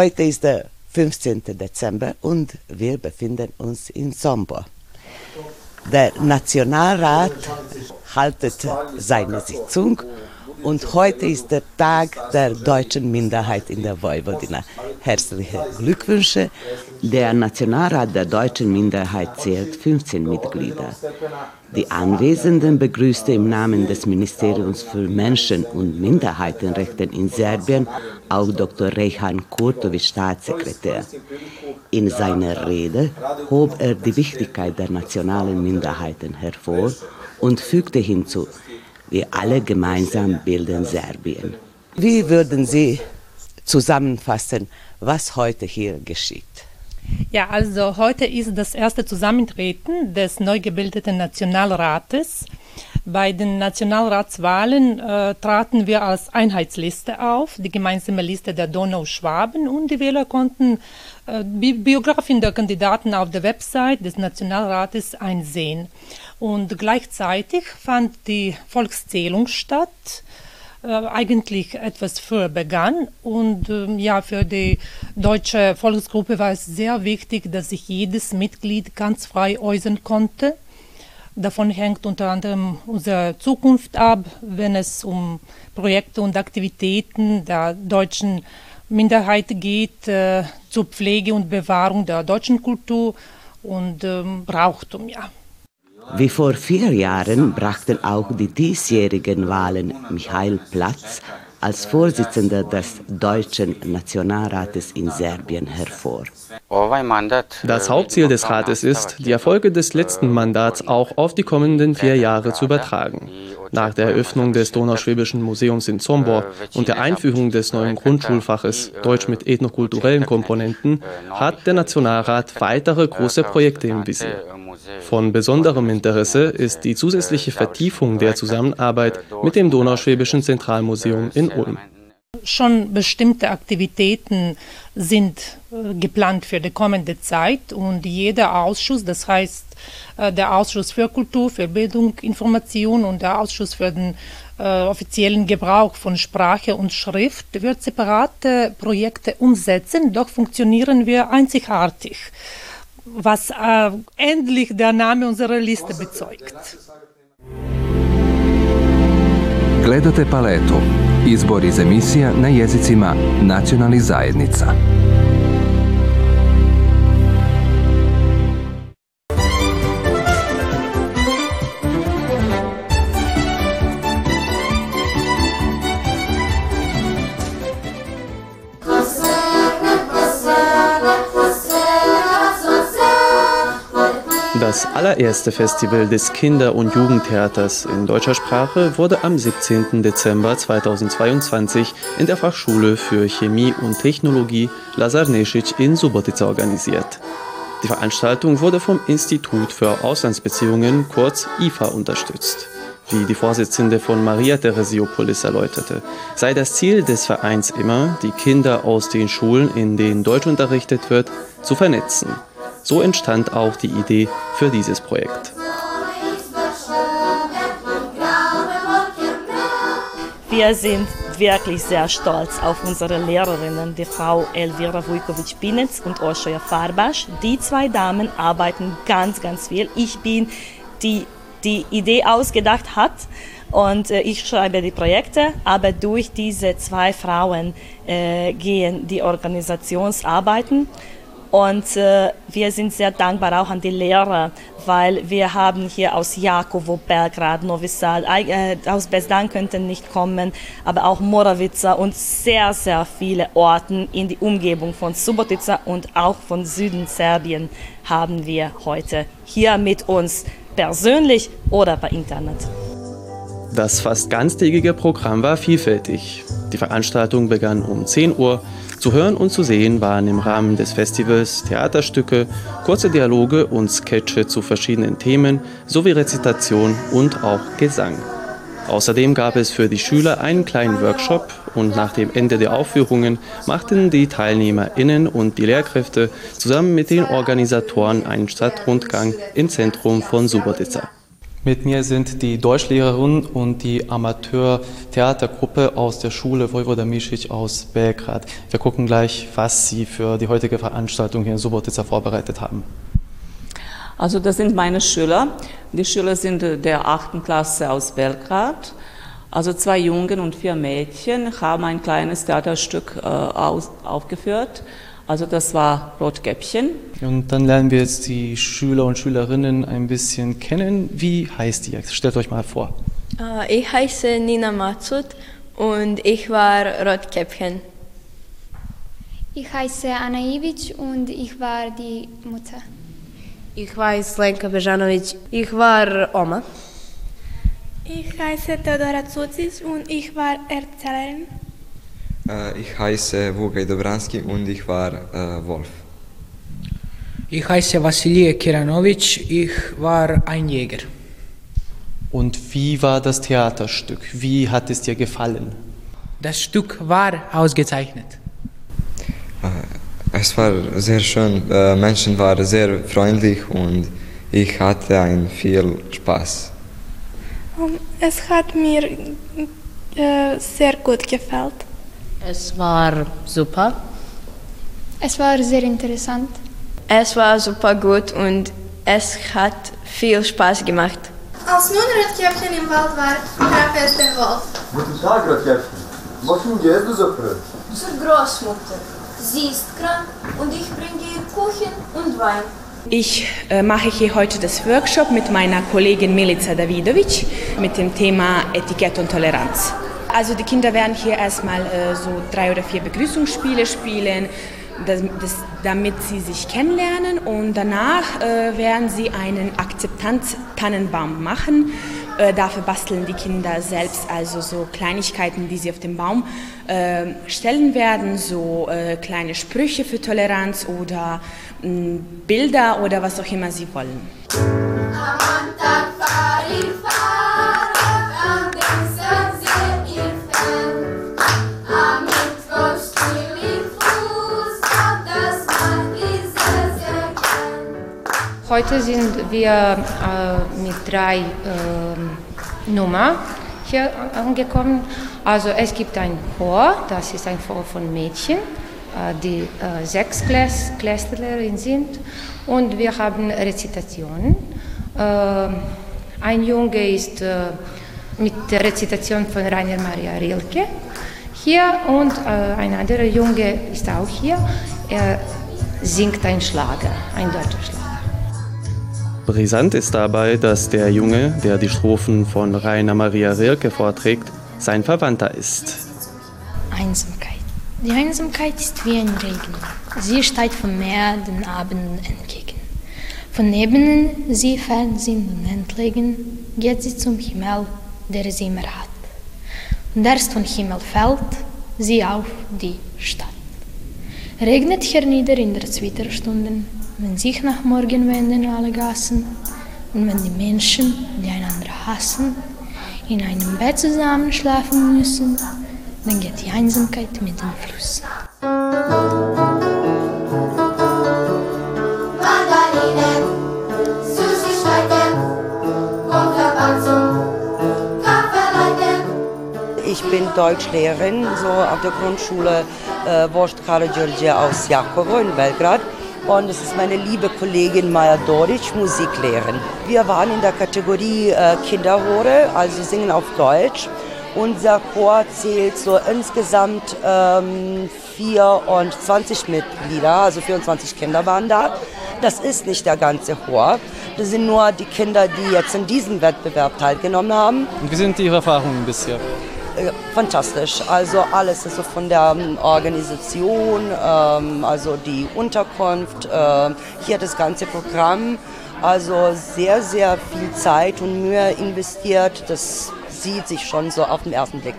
Heute ist der 15. Dezember und wir befinden uns in Sombor. Der Nationalrat haltet seine Sitzung und heute ist der Tag der deutschen Minderheit in der Vojvodina. Herzliche Glückwünsche. Der Nationalrat der deutschen Minderheit zählt 15 Mitglieder. Die Anwesenden begrüßte im Namen des Ministeriums für Menschen- und Minderheitenrechte in Serbien auch Dr. Rehan Kurtovic, Staatssekretär. In seiner Rede hob er die Wichtigkeit der nationalen Minderheiten hervor und fügte hinzu, wir alle gemeinsam bilden Serbien. Wie würden Sie zusammenfassen, was heute hier geschieht? Ja, also heute ist das erste Zusammentreten des neu gebildeten Nationalrates. Bei den Nationalratswahlen äh, traten wir als Einheitsliste auf, die gemeinsame Liste der Donau-Schwaben und die Wähler konnten äh, Bi Biografien der Kandidaten auf der Website des Nationalrates einsehen. Und gleichzeitig fand die Volkszählung statt, äh, eigentlich etwas früher begann. Und äh, ja, für die deutsche Volksgruppe war es sehr wichtig, dass sich jedes Mitglied ganz frei äußern konnte. Davon hängt unter anderem unsere Zukunft ab, wenn es um Projekte und Aktivitäten der deutschen Minderheit geht, äh, zur Pflege und Bewahrung der deutschen Kultur und ähm, Brauchtum. Ja. Wie vor vier Jahren brachten auch die diesjährigen Wahlen Michael Platz als Vorsitzender des Deutschen Nationalrates in Serbien hervor. Das Hauptziel des Rates ist, die Erfolge des letzten Mandats auch auf die kommenden vier Jahre zu übertragen. Nach der Eröffnung des Donauschwäbischen Museums in Zombor und der Einführung des neuen Grundschulfaches Deutsch mit ethnokulturellen Komponenten hat der Nationalrat weitere große Projekte im Visier. Von besonderem Interesse ist die zusätzliche Vertiefung der Zusammenarbeit mit dem Donauschwäbischen Zentralmuseum in Ulm. Schon bestimmte Aktivitäten sind äh, geplant für die kommende Zeit und jeder Ausschuss, das heißt äh, der Ausschuss für Kultur, für Bildung, Information und der Ausschuss für den äh, offiziellen Gebrauch von Sprache und Schrift, wird separate Projekte umsetzen, doch funktionieren wir einzigartig was äh, endlich der Name unserer Liste bezeugt. Gledate paletu. Izbor iz emisija na jezicima nacionalnih zajednica. Das allererste Festival des Kinder- und Jugendtheaters in deutscher Sprache wurde am 17. Dezember 2022 in der Fachschule für Chemie und Technologie Lazar Nesic in Subotica organisiert. Die Veranstaltung wurde vom Institut für Auslandsbeziehungen, kurz IFA, unterstützt. Wie die Vorsitzende von Maria Theresiopolis erläuterte, sei das Ziel des Vereins immer, die Kinder aus den Schulen, in denen Deutsch unterrichtet wird, zu vernetzen so entstand auch die Idee für dieses Projekt. Wir sind wirklich sehr stolz auf unsere Lehrerinnen, die Frau Elvira Vujkovic-Binetz und Oshoja Farbasch. Die zwei Damen arbeiten ganz, ganz viel. Ich bin die die Idee ausgedacht hat und äh, ich schreibe die Projekte, aber durch diese zwei Frauen äh, gehen die Organisationsarbeiten und äh, wir sind sehr dankbar auch an die Lehrer, weil wir haben hier aus Jakovo, Belgrad, Novi Sad, äh, aus Besdan könnten nicht kommen, aber auch Moravica und sehr, sehr viele Orten in die Umgebung von Subotica und auch von Süden Serbien haben wir heute hier mit uns persönlich oder per Internet. Das fast ganztägige Programm war vielfältig. Die Veranstaltung begann um 10 Uhr zu hören und zu sehen waren im Rahmen des Festivals Theaterstücke, kurze Dialoge und Sketche zu verschiedenen Themen sowie Rezitation und auch Gesang. Außerdem gab es für die Schüler einen kleinen Workshop und nach dem Ende der Aufführungen machten die TeilnehmerInnen und die Lehrkräfte zusammen mit den Organisatoren einen Stadtrundgang im Zentrum von Subotica. Mit mir sind die Deutschlehrerin und die Amateur-Theatergruppe aus der Schule Vojvoda Misic aus Belgrad. Wir gucken gleich, was sie für die heutige Veranstaltung hier in Subotica vorbereitet haben. Also das sind meine Schüler. Die Schüler sind der achten Klasse aus Belgrad. Also zwei Jungen und vier Mädchen haben ein kleines Theaterstück äh, aus, aufgeführt. Also das war Rotkäppchen. Und dann lernen wir jetzt die Schüler und Schülerinnen ein bisschen kennen. Wie heißt ihr? Stellt euch mal vor. Äh, ich heiße Nina Matsut und ich war Rotkäppchen. Ich heiße Anna Ivic und ich war die Mutter. Ich heiße Lenka Bejanovic. Ich war Oma. Ich heiße Teodora Zuzis und ich war Erzählerin. Äh, ich heiße Vugaj Dobranski und ich war äh, Wolf. Ich heiße Vasilije Kiranovic, ich war ein Jäger. Und wie war das Theaterstück? Wie hat es dir gefallen? Das Stück war ausgezeichnet. Äh, es war sehr schön. Menschen waren sehr freundlich und ich hatte ein viel Spaß. Es hat mir sehr gut gefallen. Es war super. Es war sehr interessant. Es war super gut und es hat viel Spaß gemacht. Als nun Rotkäppchen im Wald war, traf es den Wolf. Guten Tag, Rotkäppchen. Wohin gehst du so früh? Zur Großmutter. Sie ist krank und ich bringe ihr Kuchen und Wein. Ich äh, mache hier heute das Workshop mit meiner Kollegin Milica Davidovic mit dem Thema Etikett und Toleranz. Also die Kinder werden hier erstmal äh, so drei oder vier Begrüßungsspiele spielen, das, das, damit sie sich kennenlernen und danach äh, werden sie einen Akzeptanz-Tannenbaum machen. Äh, dafür basteln die Kinder selbst also so Kleinigkeiten, die sie auf dem Baum äh, stellen werden, so äh, kleine Sprüche für Toleranz oder mh, Bilder oder was auch immer sie wollen. Heute sind wir äh, mit drei äh, Nummern hier angekommen. Also es gibt ein Chor, das ist ein Chor von Mädchen, äh, die äh, sechs Klässlerinnen sind. Und wir haben Rezitationen. Äh, ein Junge ist äh, mit der Rezitation von Rainer Maria Rilke hier und ein anderer Junge ist auch hier. Er singt ein Schlager, ein deutscher Schlager. Brisant ist dabei, dass der Junge, der die Strophen von Rainer Maria Rilke vorträgt, sein Verwandter ist. Einsamkeit. Die Einsamkeit ist wie ein Regen. Sie steigt vom Meer den Abenden entgegen. Von neben sie fern sind und entlegen, geht sie zum Himmel, der sie immer hat. Und erst vom Himmel fällt sie auf die Stadt. Regnet hernieder in der Zwitterstunden, wenn sich nach Morgen wenden alle Gassen und wenn die Menschen, die einander hassen, in einem Bett zusammen schlafen müssen, dann geht die Einsamkeit mit dem Fluss. Ich bin Deutschlehrerin, so auf der Grundschule äh, Vost Georgia aus Jakovo in Belgrad. Und es ist meine liebe Kollegin Maja Doric, Musiklehrerin. Wir waren in der Kategorie äh, Kinderchore, also singen auf Deutsch. Unser Chor zählt so insgesamt ähm, 24 Mitglieder, also 24 Kinder waren da. Das ist nicht der ganze Chor. Das sind nur die Kinder, die jetzt in diesem Wettbewerb teilgenommen haben. Wie sind Ihre Erfahrungen bisher? Fantastisch. Also alles also von der Organisation, ähm, also die Unterkunft, äh, hier das ganze Programm. Also sehr, sehr viel Zeit und Mühe investiert. Das sieht sich schon so auf den ersten Blick.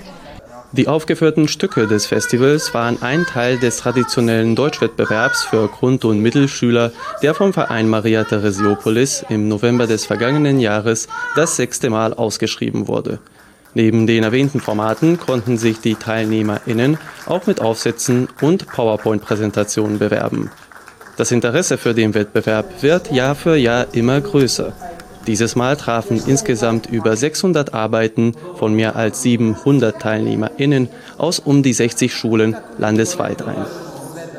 Die aufgeführten Stücke des Festivals waren ein Teil des traditionellen Deutschwettbewerbs für Grund- und Mittelschüler, der vom Verein Maria Theresiopolis im November des vergangenen Jahres das sechste Mal ausgeschrieben wurde. Neben den erwähnten Formaten konnten sich die TeilnehmerInnen auch mit Aufsätzen und PowerPoint-Präsentationen bewerben. Das Interesse für den Wettbewerb wird Jahr für Jahr immer größer. Dieses Mal trafen insgesamt über 600 Arbeiten von mehr als 700 TeilnehmerInnen aus um die 60 Schulen landesweit ein.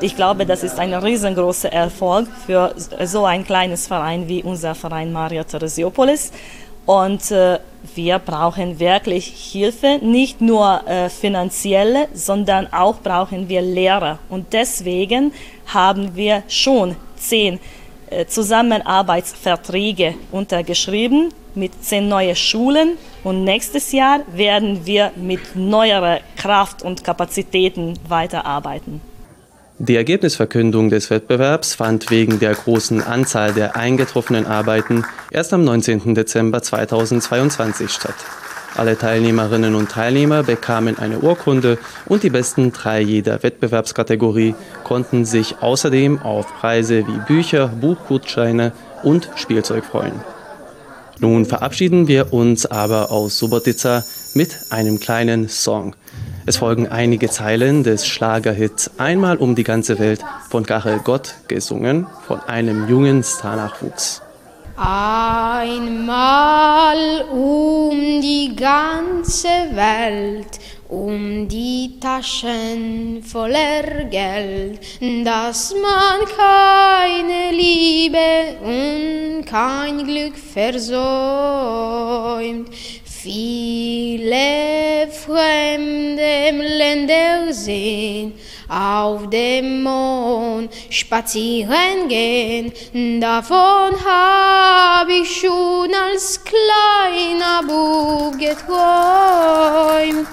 Ich glaube, das ist ein riesengroßer Erfolg für so ein kleines Verein wie unser Verein Maria Theresiopolis. Und äh, wir brauchen wirklich Hilfe, nicht nur äh, finanzielle, sondern auch brauchen wir Lehrer. Und deswegen haben wir schon zehn äh, Zusammenarbeitsverträge untergeschrieben mit zehn neuen Schulen. Und nächstes Jahr werden wir mit neuerer Kraft und Kapazitäten weiterarbeiten. Die Ergebnisverkündung des Wettbewerbs fand wegen der großen Anzahl der eingetroffenen Arbeiten erst am 19. Dezember 2022 statt. Alle Teilnehmerinnen und Teilnehmer bekamen eine Urkunde und die besten drei jeder Wettbewerbskategorie konnten sich außerdem auf Preise wie Bücher, Buchgutscheine und Spielzeug freuen. Nun verabschieden wir uns aber aus Subotica mit einem kleinen Song. Es folgen einige Zeilen des Schlagerhits Einmal um die ganze Welt von Karel Gott gesungen von einem jungen Starnachwuchs. Einmal um die ganze Welt, um die Taschen voller Geld, dass man keine Liebe und kein Glück versäumt. Viele fremde Länder sehen, auf dem Mond spazieren gehen. Davon habe ich schon als kleiner Bub geträumt.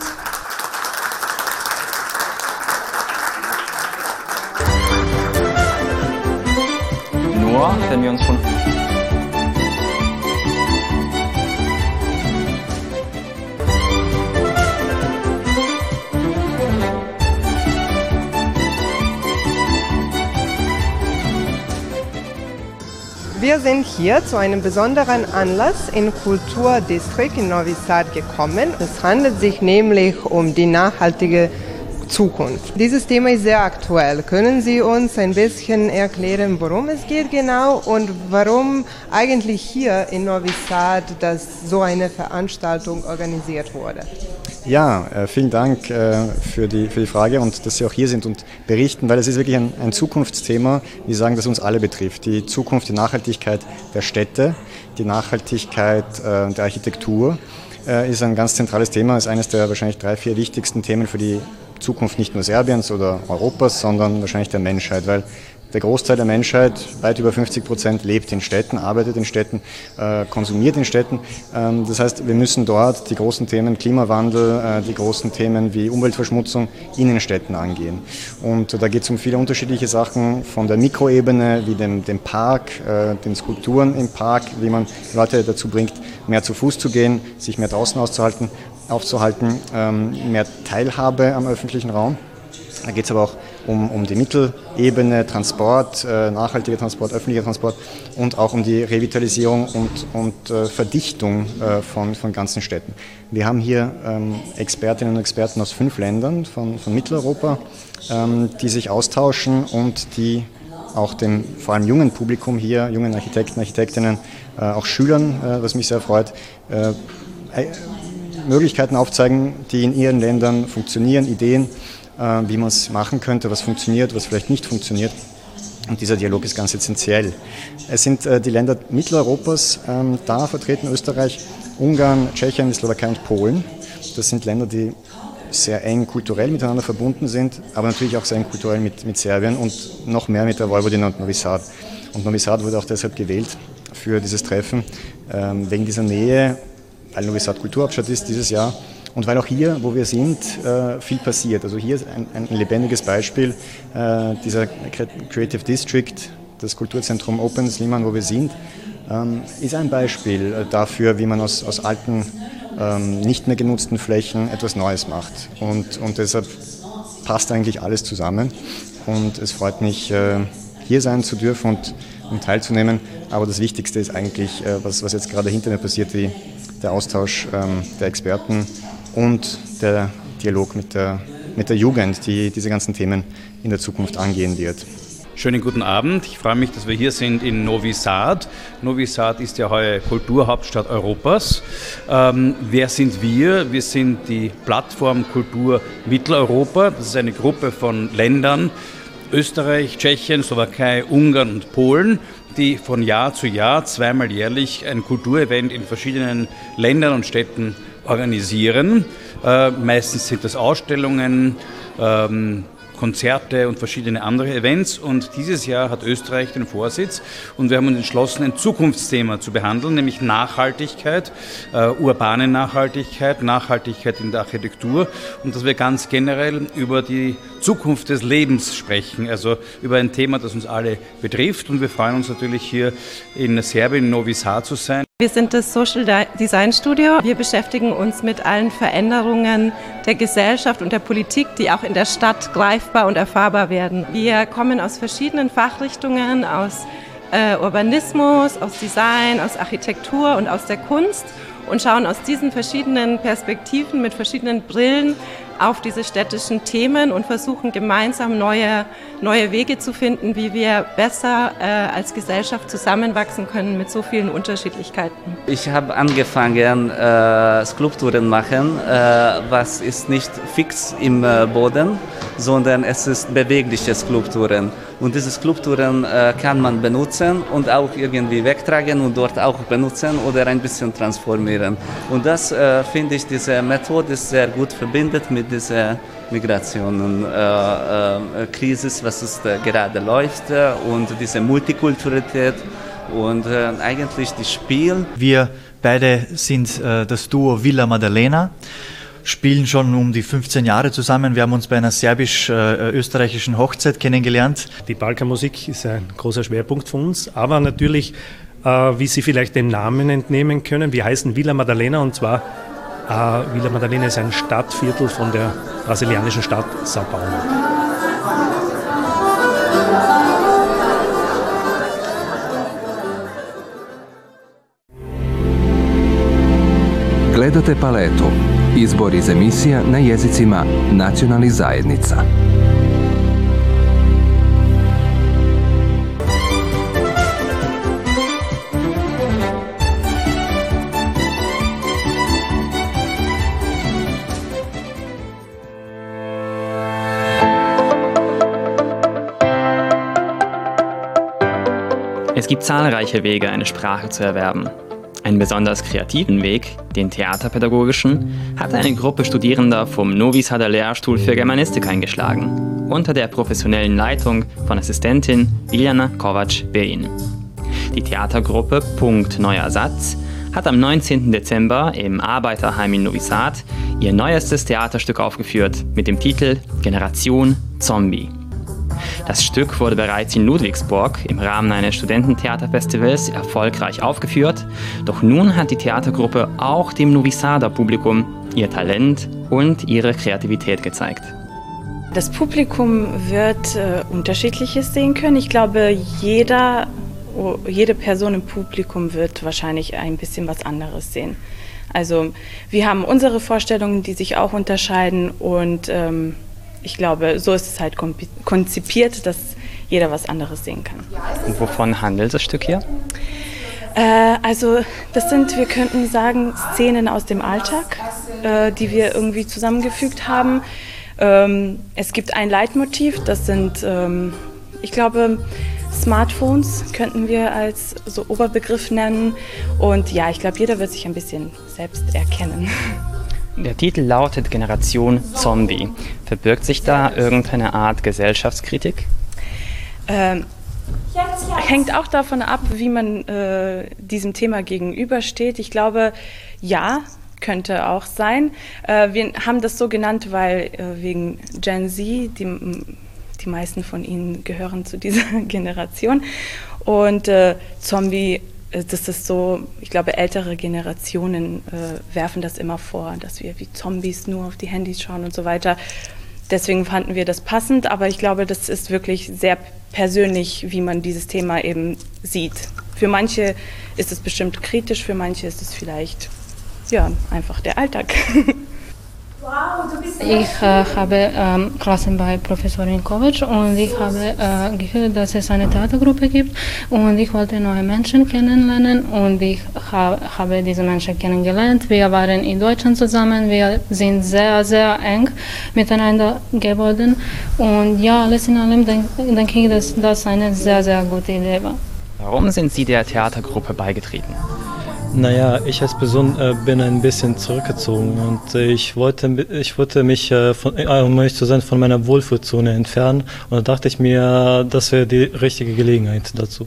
Nur wenn wir uns von Wir sind hier zu einem besonderen Anlass im Kulturdistrikt in Novi Sad gekommen. Es handelt sich nämlich um die nachhaltige Zukunft. Dieses Thema ist sehr aktuell. Können Sie uns ein bisschen erklären, worum es geht genau und warum eigentlich hier in Novi Sad dass so eine Veranstaltung organisiert wurde? Ja, äh, vielen Dank äh, für, die, für die Frage und dass Sie auch hier sind und berichten, weil es ist wirklich ein, ein Zukunftsthema, wie sagen, das uns alle betrifft. Die Zukunft, die Nachhaltigkeit der Städte, die Nachhaltigkeit äh, der Architektur ist ein ganz zentrales Thema, ist eines der wahrscheinlich drei, vier wichtigsten Themen für die Zukunft nicht nur Serbiens oder Europas, sondern wahrscheinlich der Menschheit, weil der Großteil der Menschheit, weit über 50 Prozent, lebt in Städten, arbeitet in Städten, äh, konsumiert in Städten. Ähm, das heißt, wir müssen dort die großen Themen Klimawandel, äh, die großen Themen wie Umweltverschmutzung in den Städten angehen. Und da geht es um viele unterschiedliche Sachen, von der Mikroebene wie dem, dem Park, äh, den Skulpturen im Park, wie man Leute dazu bringt, mehr zu Fuß zu gehen, sich mehr draußen auszuhalten, aufzuhalten, ähm, mehr Teilhabe am öffentlichen Raum. Da geht es aber auch um, um die Mittelebene, Transport, äh, nachhaltiger Transport, öffentlicher Transport und auch um die Revitalisierung und, und äh, Verdichtung äh, von, von ganzen Städten. Wir haben hier ähm, Expertinnen und Experten aus fünf Ländern von, von Mitteleuropa, ähm, die sich austauschen und die auch dem vor allem jungen Publikum hier, jungen Architekten, Architektinnen, auch Schülern, was mich sehr freut, Möglichkeiten aufzeigen, die in ihren Ländern funktionieren, Ideen, wie man es machen könnte, was funktioniert, was vielleicht nicht funktioniert. Und dieser Dialog ist ganz essentiell. Es sind äh, die Länder Mitteleuropas ähm, da vertreten, Österreich, Ungarn, Tschechien, Slowakei und Polen. Das sind Länder, die sehr eng kulturell miteinander verbunden sind, aber natürlich auch sehr eng kulturell mit, mit Serbien und noch mehr mit der Vojvodina und Novi Sad. Und Novi Sad wurde auch deshalb gewählt für dieses Treffen, ähm, wegen dieser Nähe, weil Novi Sad Kulturhauptstadt ist dieses Jahr und weil auch hier, wo wir sind, äh, viel passiert. Also hier ist ein, ein lebendiges Beispiel äh, dieser Creative District, das Kulturzentrum Open Sliman, wo wir sind, ähm, ist ein Beispiel äh, dafür, wie man aus, aus alten, ähm, nicht mehr genutzten Flächen etwas Neues macht. Und, und deshalb passt eigentlich alles zusammen. Und es freut mich, hier sein zu dürfen und, und teilzunehmen. Aber das Wichtigste ist eigentlich, was, was jetzt gerade hinter mir passiert, die, der Austausch ähm, der Experten und der Dialog mit der, mit der Jugend, die diese ganzen Themen in der Zukunft angehen wird. Schönen guten Abend. Ich freue mich, dass wir hier sind in Novi Sad. Novi Sad ist ja heuer Kulturhauptstadt Europas. Ähm, wer sind wir? Wir sind die Plattform Kultur Mitteleuropa. Das ist eine Gruppe von Ländern, Österreich, Tschechien, Slowakei, Ungarn und Polen, die von Jahr zu Jahr zweimal jährlich ein Kulturevent in verschiedenen Ländern und Städten organisieren. Äh, meistens sind das Ausstellungen, ähm, Konzerte und verschiedene andere Events. Und dieses Jahr hat Österreich den Vorsitz und wir haben uns entschlossen, ein Zukunftsthema zu behandeln, nämlich Nachhaltigkeit, äh, urbane Nachhaltigkeit, Nachhaltigkeit in der Architektur und dass wir ganz generell über die Zukunft des Lebens sprechen, also über ein Thema, das uns alle betrifft. Und wir freuen uns natürlich hier in Serbien, Novi Sad zu sein. Wir sind das Social Design Studio. Wir beschäftigen uns mit allen Veränderungen der Gesellschaft und der Politik, die auch in der Stadt greifbar und erfahrbar werden. Wir kommen aus verschiedenen Fachrichtungen, aus äh, Urbanismus, aus Design, aus Architektur und aus der Kunst und schauen aus diesen verschiedenen Perspektiven mit verschiedenen Brillen auf diese städtischen Themen und versuchen gemeinsam neue, neue Wege zu finden, wie wir besser äh, als Gesellschaft zusammenwachsen können mit so vielen Unterschiedlichkeiten. Ich habe angefangen, äh, Skulpturen machen, äh, was ist nicht fix im äh, Boden, sondern es ist bewegliche Skulpturen. Und diese Skulpturen äh, kann man benutzen und auch irgendwie wegtragen und dort auch benutzen oder ein bisschen transformieren. Und das äh, finde ich, diese Methode ist sehr gut verbindet mit dieser Migrationen-Krise, äh, was es gerade läuft und diese Multikulturalität und eigentlich das Spiel. Wir beide sind das Duo Villa Maddalena spielen schon um die 15 Jahre zusammen. Wir haben uns bei einer serbisch-österreichischen Hochzeit kennengelernt. Die Balkanmusik ist ein großer Schwerpunkt von uns, aber natürlich, äh, wie Sie vielleicht dem Namen entnehmen können, wir heißen Villa Madalena und zwar äh, Villa Madalena ist ein Stadtviertel von der brasilianischen Stadt Sao Paulo. Gledate paletu Izbor iz emisija na jezicima nacionalnih zajednica. Gibt zahlreiche Wege, eine Sprache zu erwerben. Einen besonders kreativen Weg, den theaterpädagogischen, hat eine Gruppe Studierender vom Novi Sada Lehrstuhl für Germanistik eingeschlagen, unter der professionellen Leitung von Assistentin Iljana Kovac-Berin. Die Theatergruppe Punkt Neuer Satz hat am 19. Dezember im Arbeiterheim in Novi Sad ihr neuestes Theaterstück aufgeführt mit dem Titel Generation Zombie. Das Stück wurde bereits in Ludwigsburg im Rahmen eines Studententheaterfestivals erfolgreich aufgeführt, doch nun hat die Theatergruppe auch dem Novisada Publikum ihr Talent und ihre Kreativität gezeigt. Das Publikum wird äh, unterschiedliches sehen können. Ich glaube, jeder, jede Person im Publikum wird wahrscheinlich ein bisschen was anderes sehen. Also wir haben unsere Vorstellungen, die sich auch unterscheiden und ähm, ich glaube, so ist es halt konzipiert, dass jeder was anderes sehen kann. Und wovon handelt das Stück hier? Äh, also das sind, wir könnten sagen, Szenen aus dem Alltag, äh, die wir irgendwie zusammengefügt haben. Ähm, es gibt ein Leitmotiv, das sind, ähm, ich glaube, Smartphones könnten wir als so Oberbegriff nennen. Und ja, ich glaube, jeder wird sich ein bisschen selbst erkennen. Der Titel lautet Generation Zombie. Verbirgt sich da irgendeine Art Gesellschaftskritik? Ähm, hängt auch davon ab, wie man äh, diesem Thema gegenübersteht. Ich glaube, ja, könnte auch sein. Äh, wir haben das so genannt, weil äh, wegen Gen Z, die, die meisten von ihnen gehören zu dieser Generation. Und äh, Zombie das ist so, ich glaube, ältere Generationen äh, werfen das immer vor, dass wir wie Zombies nur auf die Handys schauen und so weiter. Deswegen fanden wir das passend, aber ich glaube, das ist wirklich sehr persönlich, wie man dieses Thema eben sieht. Für manche ist es bestimmt kritisch, für manche ist es vielleicht ja, einfach der Alltag. Ich äh, habe ähm, Klassen bei Professorin Kovac und ich habe äh, gehört, dass es eine Theatergruppe gibt und ich wollte neue Menschen kennenlernen und ich ha habe diese Menschen kennengelernt. Wir waren in Deutschland zusammen, wir sind sehr, sehr eng miteinander geworden und ja, alles in allem denke ich, dass das eine sehr, sehr gute Idee war. Warum sind Sie der Theatergruppe beigetreten? Naja, ich als Person äh, bin ein bisschen zurückgezogen und äh, ich, wollte, ich wollte mich, äh, von, äh, um ehrlich zu sein, von meiner Wohlfühlzone entfernen und da dachte ich mir, das wäre die richtige Gelegenheit dazu.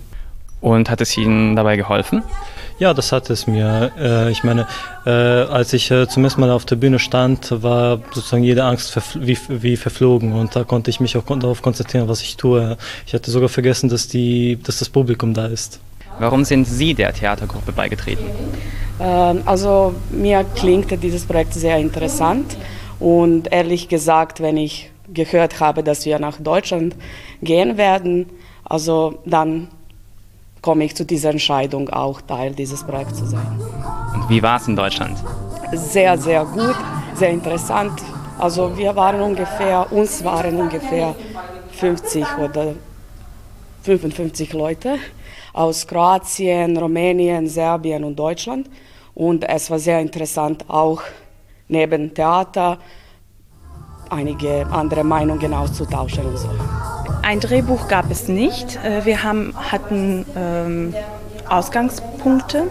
Und hat es Ihnen dabei geholfen? Ja, das hat es mir. Äh, ich meine, äh, als ich zum ersten Mal auf der Bühne stand, war sozusagen jede Angst wie, wie verflogen und da konnte ich mich auch darauf konzentrieren, was ich tue. Ich hatte sogar vergessen, dass, die, dass das Publikum da ist. Warum sind Sie der Theatergruppe beigetreten? Ähm, also mir klingt dieses Projekt sehr interessant und ehrlich gesagt, wenn ich gehört habe, dass wir nach Deutschland gehen werden, also dann komme ich zu dieser Entscheidung, auch Teil dieses Projekts zu sein. Und wie war es in Deutschland? Sehr, sehr gut, sehr interessant. Also wir waren ungefähr, uns waren ungefähr 50 oder 55 Leute aus Kroatien, Rumänien, Serbien und Deutschland. Und es war sehr interessant, auch neben Theater einige andere Meinungen auszutauschen und so. Ein Drehbuch gab es nicht. Äh, wir haben, hatten ähm, Ausgangspunkte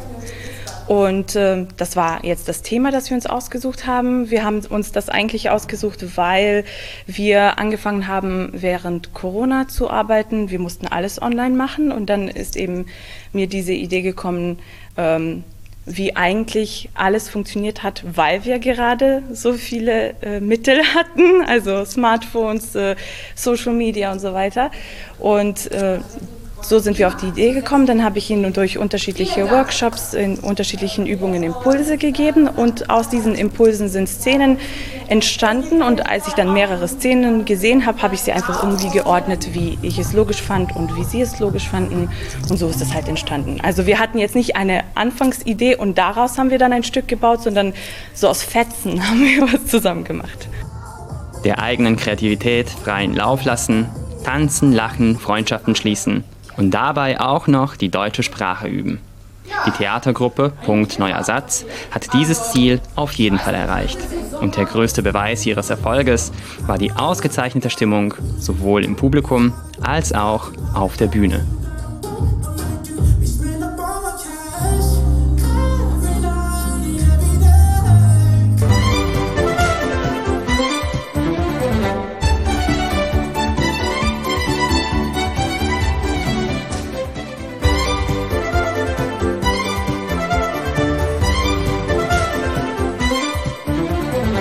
und äh, das war jetzt das Thema, das wir uns ausgesucht haben. Wir haben uns das eigentlich ausgesucht, weil wir angefangen haben, während Corona zu arbeiten. Wir mussten alles online machen und dann ist eben mir diese Idee gekommen, ähm, wie eigentlich alles funktioniert hat, weil wir gerade so viele äh, Mittel hatten, also Smartphones, äh, Social Media und so weiter. Und äh, so sind wir auf die Idee gekommen. Dann habe ich ihnen durch unterschiedliche Workshops in unterschiedlichen Übungen Impulse gegeben und aus diesen Impulsen sind Szenen entstanden und als ich dann mehrere Szenen gesehen habe, habe ich sie einfach irgendwie geordnet, wie ich es logisch fand und wie sie es logisch fanden und so ist es halt entstanden. Also wir hatten jetzt nicht eine Anfangsidee und daraus haben wir dann ein Stück gebaut, sondern so aus Fetzen haben wir was zusammen gemacht. Der eigenen Kreativität freien Lauf lassen, tanzen, lachen, Freundschaften schließen und dabei auch noch die deutsche Sprache üben. Die Theatergruppe Punkt Neuer Satz hat dieses Ziel auf jeden Fall erreicht. Und der größte Beweis ihres Erfolges war die ausgezeichnete Stimmung sowohl im Publikum als auch auf der Bühne.